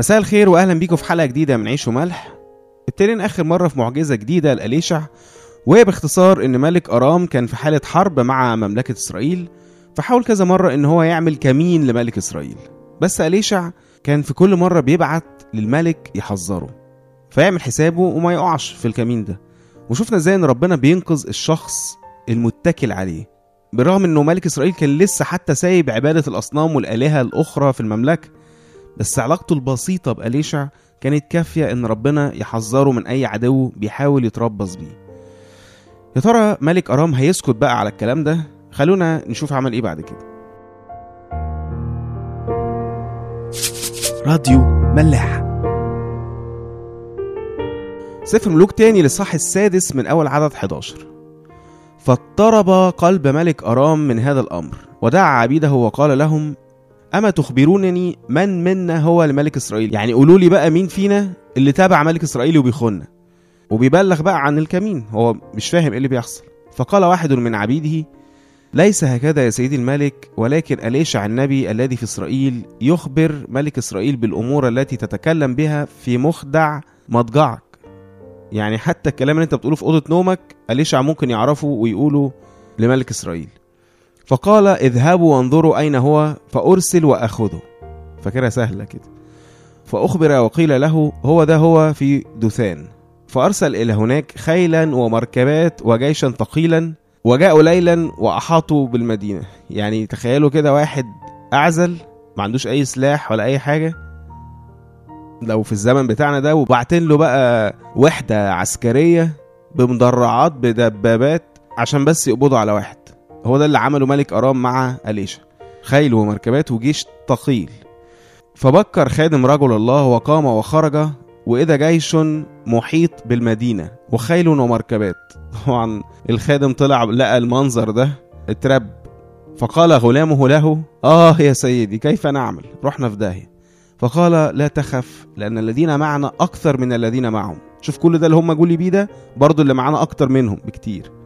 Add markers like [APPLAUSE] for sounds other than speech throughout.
مساء الخير واهلا بيكم في حلقة جديدة من عيش وملح. ابتدينا آخر مرة في معجزة جديدة لأليشع وهي باختصار إن ملك أرام كان في حالة حرب مع مملكة إسرائيل فحاول كذا مرة إن هو يعمل كمين لملك إسرائيل. بس أليشع كان في كل مرة بيبعت للملك يحذره فيعمل حسابه وما يقعش في الكمين ده. وشفنا إزاي إن ربنا بينقذ الشخص المتكل عليه بالرغم إنه ملك إسرائيل كان لسه حتى سايب عبادة الأصنام والآلهة الأخرى في المملكة. بس علاقته البسيطة بأليشع كانت كافية إن ربنا يحذره من أي عدو بيحاول يتربص بيه. يا ترى ملك أرام هيسكت بقى على الكلام ده؟ خلونا نشوف عمل إيه بعد كده. راديو ملاح. سفر ملوك تاني للصح السادس من أول عدد 11 فاضطرب قلب ملك أرام من هذا الأمر ودعا عبيده وقال لهم أما تخبرونني من منا هو لملك إسرائيل يعني قولوا لي بقى مين فينا اللي تابع ملك إسرائيل وبيخوننا. وبيبلغ بقى عن الكمين هو مش فاهم إيه اللي بيحصل. فقال واحد من عبيده ليس هكذا يا سيدي الملك ولكن أليشع النبي الذي في إسرائيل يخبر ملك إسرائيل بالأمور التي تتكلم بها في مخدع مضجعك؟ يعني حتى الكلام اللي أنت بتقوله في أوضة نومك أليشع ممكن يعرفه ويقوله لملك إسرائيل؟ فقال اذهبوا وانظروا أين هو فأرسل وأخذه. فكرة سهلة كده. فأخبر وقيل له هو ده هو في دثان فأرسل إلى هناك خيلا ومركبات وجيشا ثقيلا وجاءوا ليلا وأحاطوا بالمدينة. يعني تخيلوا كده واحد أعزل ما عندوش أي سلاح ولا أي حاجة. لو في الزمن بتاعنا ده وبعتين له بقى وحدة عسكرية بمدرعات بدبابات عشان بس يقبضوا على واحد. هو ده اللي عمله ملك أرام مع أليشا خيل ومركبات وجيش ثقيل فبكر خادم رجل الله وقام وخرج وإذا جيش محيط بالمدينة وخيل ومركبات. [LAUGHS] طبعا الخادم طلع لقى المنظر ده اترب. فقال غلامه له آه يا سيدي كيف نعمل؟ رحنا في داهية. فقال لا تخف لأن الذين معنا أكثر من الذين معهم. شوف كل ده اللي هم جولي بيه ده برضو اللي معانا أكتر منهم بكتير.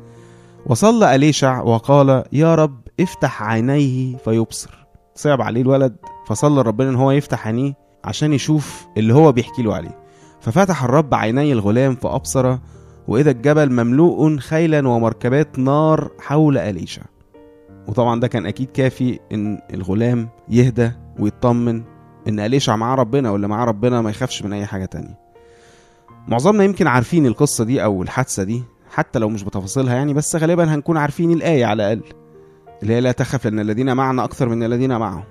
وصلى أليشع وقال يا رب افتح عينيه فيبصر. صعب عليه الولد فصلى ربنا إن هو يفتح عينيه عشان يشوف اللي هو بيحكي له عليه. ففتح الرب عيني الغلام فأبصر وإذا الجبل مملوء خيلا ومركبات نار حول أليشع. وطبعا ده كان أكيد كافي إن الغلام يهدى ويطمن إن أليشع معاه ربنا واللي معاه ربنا ما يخافش من أي حاجة تانية. معظمنا يمكن عارفين القصة دي أو الحادثة دي حتى لو مش بتفاصيلها يعني بس غالبا هنكون عارفين الآية على الأقل. اللي هي لا تخف لأن الذين معنا أكثر من الذين معهم.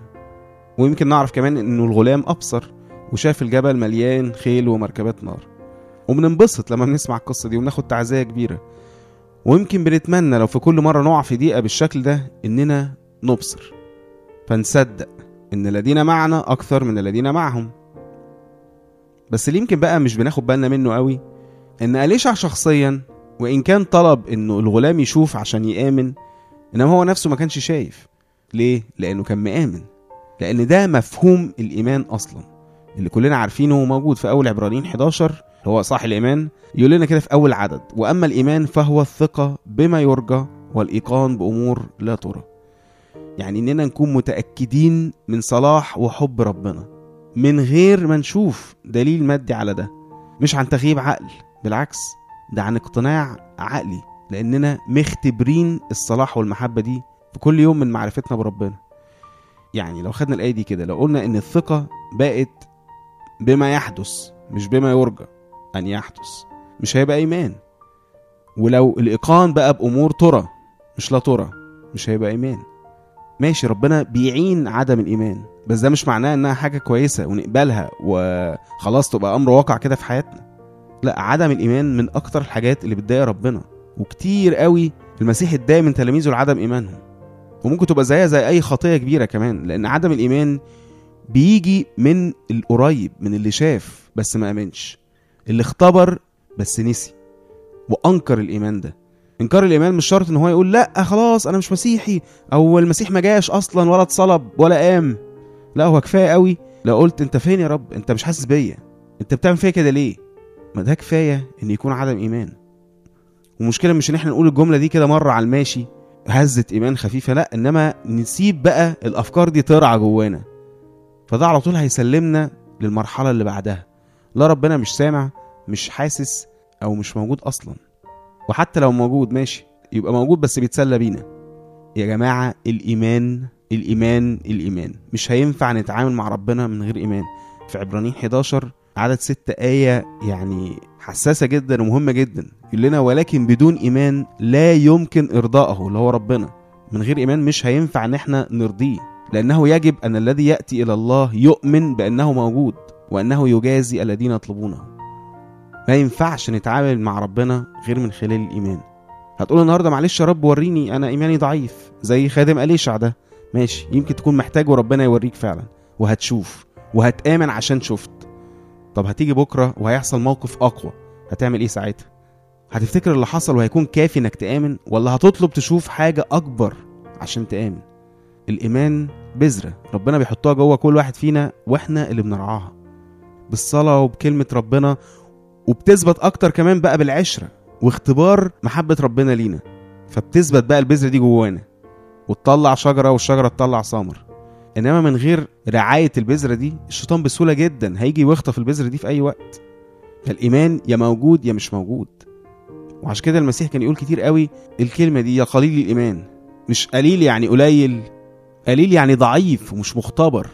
ويمكن نعرف كمان إنه الغلام أبصر وشاف الجبل مليان خيل ومركبات نار. وبننبسط لما بنسمع القصة دي وبناخد تعزية كبيرة. ويمكن بنتمنى لو في كل مرة نقع في ضيقة بالشكل ده إننا نبصر. فنصدق إن الذين معنا أكثر من الذين معهم. بس اللي يمكن بقى مش بناخد بالنا منه قوي إن أليشع شخصيا وإن كان طلب إنه الغلام يشوف عشان يآمن إنما هو نفسه ما كانش شايف. ليه؟ لأنه كان مآمن. لأن ده مفهوم الإيمان أصلا. اللي كلنا عارفينه وموجود في أول عبرانيين 11 هو صح الإيمان يقول لنا كده في أول عدد وأما الإيمان فهو الثقة بما يرجى والإيقان بأمور لا ترى. يعني إننا نكون متأكدين من صلاح وحب ربنا من غير ما نشوف دليل مادي على ده مش عن تغييب عقل بالعكس. ده عن اقتناع عقلي لأننا مختبرين الصلاح والمحبة دي في كل يوم من معرفتنا بربنا. يعني لو خدنا الآية دي كده لو قلنا إن الثقة بقت بما يحدث مش بما يرجى أن يحدث مش هيبقى إيمان. ولو الإيقان بقى بأمور ترى مش لا ترى مش هيبقى إيمان. ماشي ربنا بيعين عدم الإيمان بس ده مش معناه إنها حاجة كويسة ونقبلها وخلاص تبقى أمر واقع كده في حياتنا. لا عدم الإيمان من أكتر الحاجات اللي بتضايق ربنا. وكتير قوي المسيح اتضايق من تلاميذه لعدم إيمانهم. وممكن تبقى زيها زي أي خطية كبيرة كمان لأن عدم الإيمان بيجي من القريب من اللي شاف بس ما آمنش اللي اختبر بس نسي وأنكر الإيمان ده. إنكار الإيمان مش شرط إن هو يقول لا خلاص أنا مش مسيحي أو المسيح ما جاش أصلا ولا اتصلب ولا قام. لا هو كفاية قوي. لو قلت أنت فين يا رب؟ أنت مش حاسس بيا. أنت بتعمل فيا كده ليه؟ ما ده كفاية إن يكون عدم إيمان. ومشكلة مش إن إحنا نقول الجملة دي كده مرة على الماشي هزه إيمان خفيفة لا إنما نسيب بقى الأفكار دي ترعى جوانا. فده على طول هيسلمنا للمرحلة اللي بعدها. لا ربنا مش سامع مش حاسس أو مش موجود أصلا. وحتى لو موجود ماشي يبقى موجود بس بيتسلى بينا. يا جماعة الإيمان الإيمان الإيمان. مش هينفع نتعامل مع ربنا من غير إيمان. في عبرانيين 11 عدد ستة آية يعني حساسة جدا ومهمة جدا. يقول لنا ولكن بدون إيمان لا يمكن إرضائه اللي هو ربنا. من غير إيمان مش هينفع إن إحنا نرضيه لأنه يجب أن الذي يأتي إلى الله يؤمن بأنه موجود وأنه يجازي الذين يطلبونه. ما ينفعش نتعامل مع ربنا غير من خلال الإيمان. هتقول النهارده معلش يا رب وريني أنا إيماني ضعيف. زي خادم أليشع ده. ماشي يمكن تكون محتاج وربنا يوريك فعلا. وهتشوف وهتآمن عشان شفت. طب هتيجي بكرة وهيحصل موقف أقوى هتعمل إيه ساعتها؟ هتفتكر اللي حصل وهيكون كافي إنك تآمن ولا هتطلب تشوف حاجة أكبر عشان تآمن؟ الإيمان بذرة ربنا بيحطها جوه كل واحد فينا وإحنا اللي بنرعاها بالصلاة وبكلمة ربنا وبتثبت أكتر كمان بقى بالعشرة واختبار محبة ربنا لينا فبتثبت بقى البذرة دي جوانا وتطلع شجرة والشجرة تطلع ثمر إنما من غير رعاية البذرة دي الشيطان بسهولة جدا هيجي ويخطف البذرة دي في أي وقت. فالإيمان يا موجود يا مش موجود. وعشان كده المسيح كان يقول كتير قوي الكلمة دي يا قليل الإيمان. مش قليل يعني قليل قليل يعني ضعيف ومش مختبر.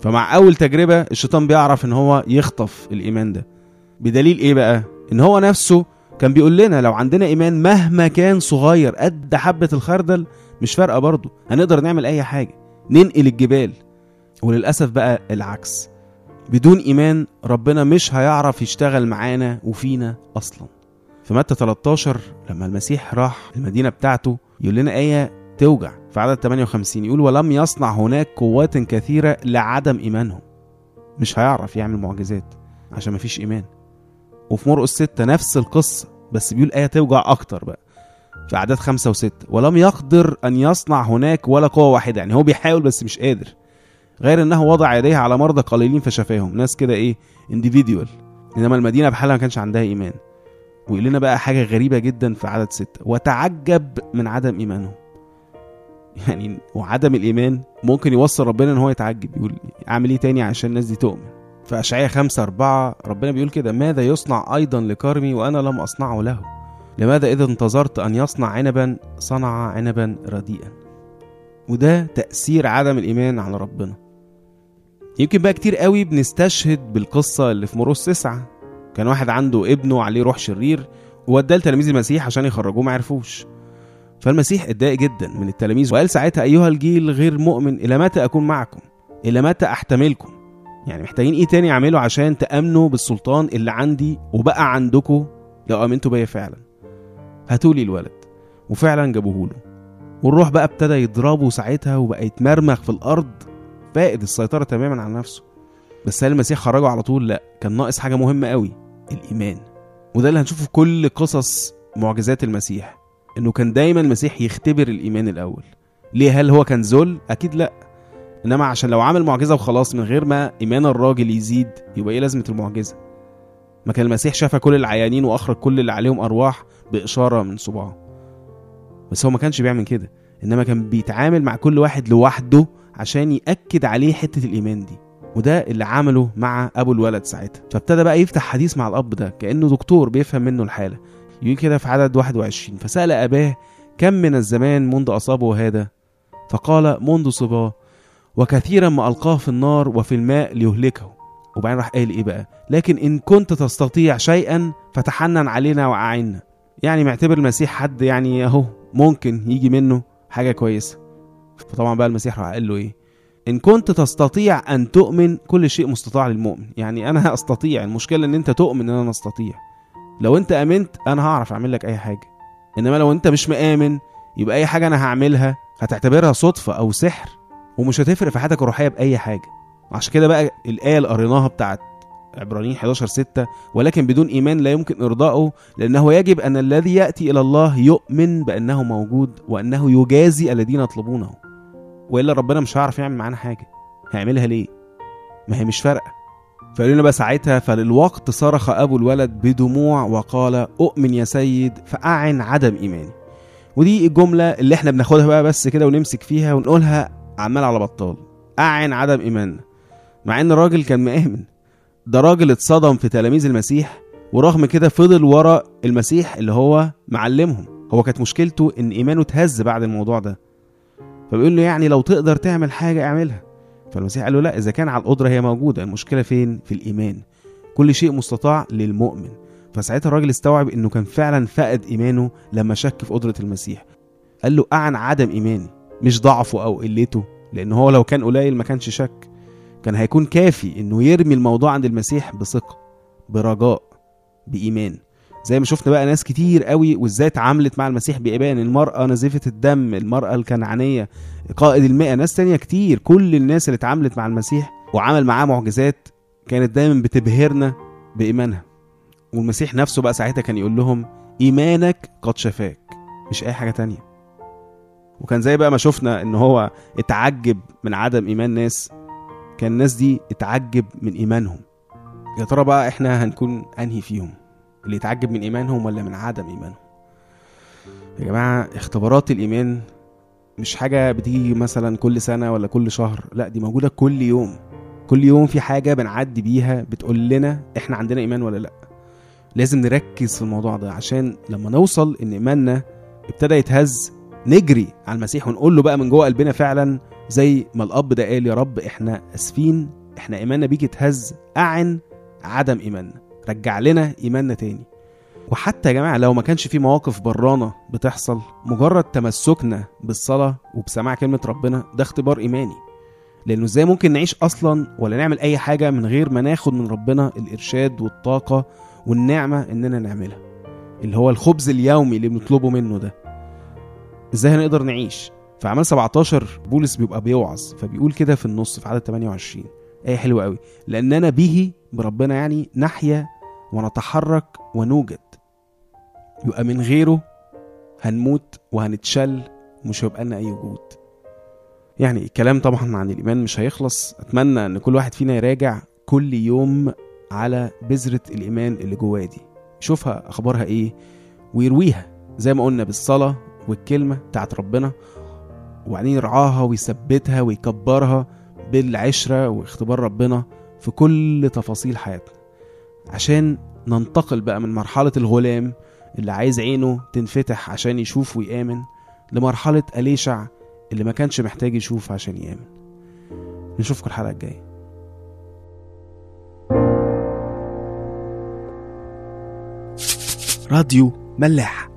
فمع أول تجربة الشيطان بيعرف إن هو يخطف الإيمان ده. بدليل إيه بقى؟ إن هو نفسه كان بيقول لنا لو عندنا إيمان مهما كان صغير قد حبة الخردل مش فارقة برضه. هنقدر نعمل أي حاجة. ننقل الجبال وللأسف بقى العكس. بدون إيمان ربنا مش هيعرف يشتغل معانا وفينا أصلا. في متى 13 لما المسيح راح المدينة بتاعته يقول لنا آية توجع في عدد 58 يقول ولم يصنع هناك قوات كثيرة لعدم إيمانهم مش هيعرف يعمل معجزات عشان مفيش إيمان. وفي مرقس 6 نفس القصة بس بيقول آية توجع أكتر بقى. في أعداد خمسة وستة ولم يقدر أن يصنع هناك ولا قوة واحدة يعني هو بيحاول بس مش قادر غير أنه وضع يديه على مرضى قليلين فشفاهم ناس كده إيه individual. إنما المدينة بحالها ما كانش عندها إيمان. ويقول لنا بقى حاجة غريبة جدا في عدد ستة وتعجب من عدم إيمانهم. يعني وعدم الإيمان ممكن يوصل ربنا إن هو يتعجب يقول أعمل إيه تاني عشان الناس دي تؤمن؟ في أشعياء خمسة أربعة ربنا بيقول كده ماذا يصنع أيضا لكرمي وأنا لم أصنعه له؟ لماذا إذا انتظرت أن يصنع عنبا صنع عنبا رديئا؟ وده تأثير عدم الإيمان على ربنا. يمكن بقى كتير قوي بنستشهد بالقصة اللي في مرقس تسعة. كان واحد عنده ابنه عليه روح شرير ووداه لتلاميذ المسيح عشان يخرجوه ما عرفوش. فالمسيح اتضايق جدا من التلاميذ وقال ساعتها أيها الجيل غير مؤمن إلى متى أكون معكم؟ إلى متى أحتملكم؟ يعني محتاجين إيه تاني أعمله عشان تأمنوا بالسلطان اللي عندي وبقى عندكم؟ لو آمنتوا بيا فعلا. هاتولي الولد. وفعلا جابوه له والروح بقى ابتدى يضربه ساعتها وبقى يتمرمغ في الأرض فائد السيطرة تماما على نفسه. بس هل المسيح خرجه على طول لا كان ناقص حاجة مهمة قوي الإيمان. وده اللي هنشوفه في كل قصص معجزات المسيح إنه كان دايما المسيح يختبر الإيمان الأول. ليه؟ هل هو كان ذل؟ أكيد لا. إنما عشان لو عمل معجزة وخلاص من غير ما إيمان الراجل يزيد يبقى إيه لازمة المعجزة؟ ما كان المسيح شفى كل العيانين وأخرج كل اللي عليهم أرواح بإشارة من صباعه. بس هو ما كانش بيعمل كده إنما كان بيتعامل مع كل واحد لوحده عشان يأكد عليه حتة الإيمان دي وده اللي عمله مع أبو الولد ساعتها. فابتدى بقى يفتح حديث مع الأب ده كأنه دكتور بيفهم منه الحالة. يقول كده في عدد 21 فسأل أباه كم من الزمان منذ أصابه هذا؟ فقال منذ صباه وكثيرا ما ألقاه في النار وفي الماء ليهلكه. وبعدين راح قال إيه بقى؟ لكن إن كنت تستطيع شيئا فتحنن علينا وأعنا. يعني معتبر المسيح حد يعني اهو ممكن يجي منه حاجة كويسة. فطبعا بقى المسيح راح قال له إيه؟ إن كنت تستطيع أن تؤمن كل شيء مستطاع للمؤمن. يعني أنا [LAUGHS] أستطيع المشكلة إن أنت تؤمن إن أنا أستطيع. لو أنت آمنت أنا هعرف أعمل لك أي حاجة. إنما لو أنت مش مآمن يبقى أي حاجة أنا هعملها هتعتبرها صدفة أو سحر ومش هتفرق في حياتك الروحية بأي حاجة. عشان كده بقى الآية اللي قريناها بتاعت عبرانيين 11 6 ولكن بدون إيمان لا يمكن ارضائه لأنه يجب أن الذي يأتي إلى الله يؤمن بأنه موجود وأنه يجازي الذين يطلبونه. وإلا ربنا مش هيعرف يعمل معانا حاجة. هيعملها ليه؟ ما هي مش فارقة. فقالوا لنا بقى ساعتها فللوقت صرخ أبو الولد بدموع وقال أؤمن يا سيد فأعن عدم إيماني. ودي الجملة اللي إحنا بناخدها بقى بس كده ونمسك فيها ونقولها عمال على بطال. أعن عدم إيماننا. مع إن الراجل كان مآمن. ده راجل اتصدم في تلاميذ المسيح ورغم كده فضل ورا المسيح اللي هو معلمهم. هو كانت مشكلته إن إيمانه اتهز بعد الموضوع ده. فبيقول له يعني لو تقدر تعمل حاجة اعملها. فالمسيح قال له لا إذا كان على القدرة هي موجودة المشكلة فين؟ في الإيمان. كل شيء مستطاع للمؤمن. فساعتها الراجل استوعب إنه كان فعلا فقد إيمانه لما شك في قدرة المسيح. قال له أعن عدم إيماني مش ضعفه أو قلته لأن هو لو كان قليل ما كانش شك. كان هيكون كافي إنه يرمي الموضوع عند المسيح بثقة برجاء بإيمان. زي ما شفنا بقى ناس كتير قوي وإزاي اتعاملت مع المسيح بإيمان. المرأة نزيفه الدم المرأة الكنعانية قائد المئة. ناس تانية كتير كل الناس اللي اتعاملت مع المسيح وعمل معاه معجزات كانت دايما بتبهرنا بإيمانها. والمسيح نفسه بقى ساعتها كان يقول لهم إيمانك قد شفاك. مش أي حاجة تانية. وكان زي بقى ما شفنا إن هو اتعجب من عدم إيمان ناس كان الناس دي اتعجب من إيمانهم. يا ترى بقى إحنا هنكون أنهي فيهم؟ اللي يتعجب من إيمانهم ولا من عدم إيمانهم؟ يا جماعة اختبارات الإيمان مش حاجة بتيجي مثلا كل سنة ولا كل شهر لا دي موجودة كل يوم. كل يوم في حاجة بنعدي بيها بتقول لنا إحنا عندنا إيمان ولا لأ. لازم نركز في الموضوع ده عشان لما نوصل إن إيماننا ابتدى يتهز نجري على المسيح ونقول له بقى من جوه قلبنا فعلا زي ما الأب ده قال يا رب إحنا آسفين إحنا إيماننا بيك اتهز أعن عدم ايماننا رجع لنا إيماننا تاني. وحتى يا جماعة لو ما كانش في مواقف برانة بتحصل مجرد تمسكنا بالصلاة وبسماع كلمة ربنا ده اختبار إيماني. لأنه إزاي ممكن نعيش أصلا ولا نعمل أي حاجة من غير ما ناخد من ربنا الإرشاد والطاقة والنعمة إننا نعملها؟ اللي هو الخبز اليومي اللي بنطلبه منه ده. إزاي هنقدر نعيش؟ في أعمال 17 بولس بيبقى بيوعظ فبيقول كده في النص في عدد 28 آية حلوة قوي لاننا به بربنا يعني نحيا ونتحرك ونوجد. يبقى من غيره هنموت وهنتشل ومش هيبقى لنا أي وجود. يعني الكلام طبعا عن الإيمان مش هيخلص. أتمنى إن كل واحد فينا يراجع كل يوم على بذرة الإيمان اللي جواه دي. يشوفها أخبارها إيه ويرويها. زي ما قلنا بالصلاة والكلمة بتاعت ربنا وبعدين يرعاها ويثبتها ويكبرها بالعشرة واختبار ربنا في كل تفاصيل حياتنا. عشان ننتقل بقى من مرحلة الغلام اللي عايز عينه تنفتح عشان يشوف ويآمن لمرحلة أليشع اللي ما كانش محتاج يشوف عشان يآمن. نشوفكم الحلقة الجاية. راديو ملاح.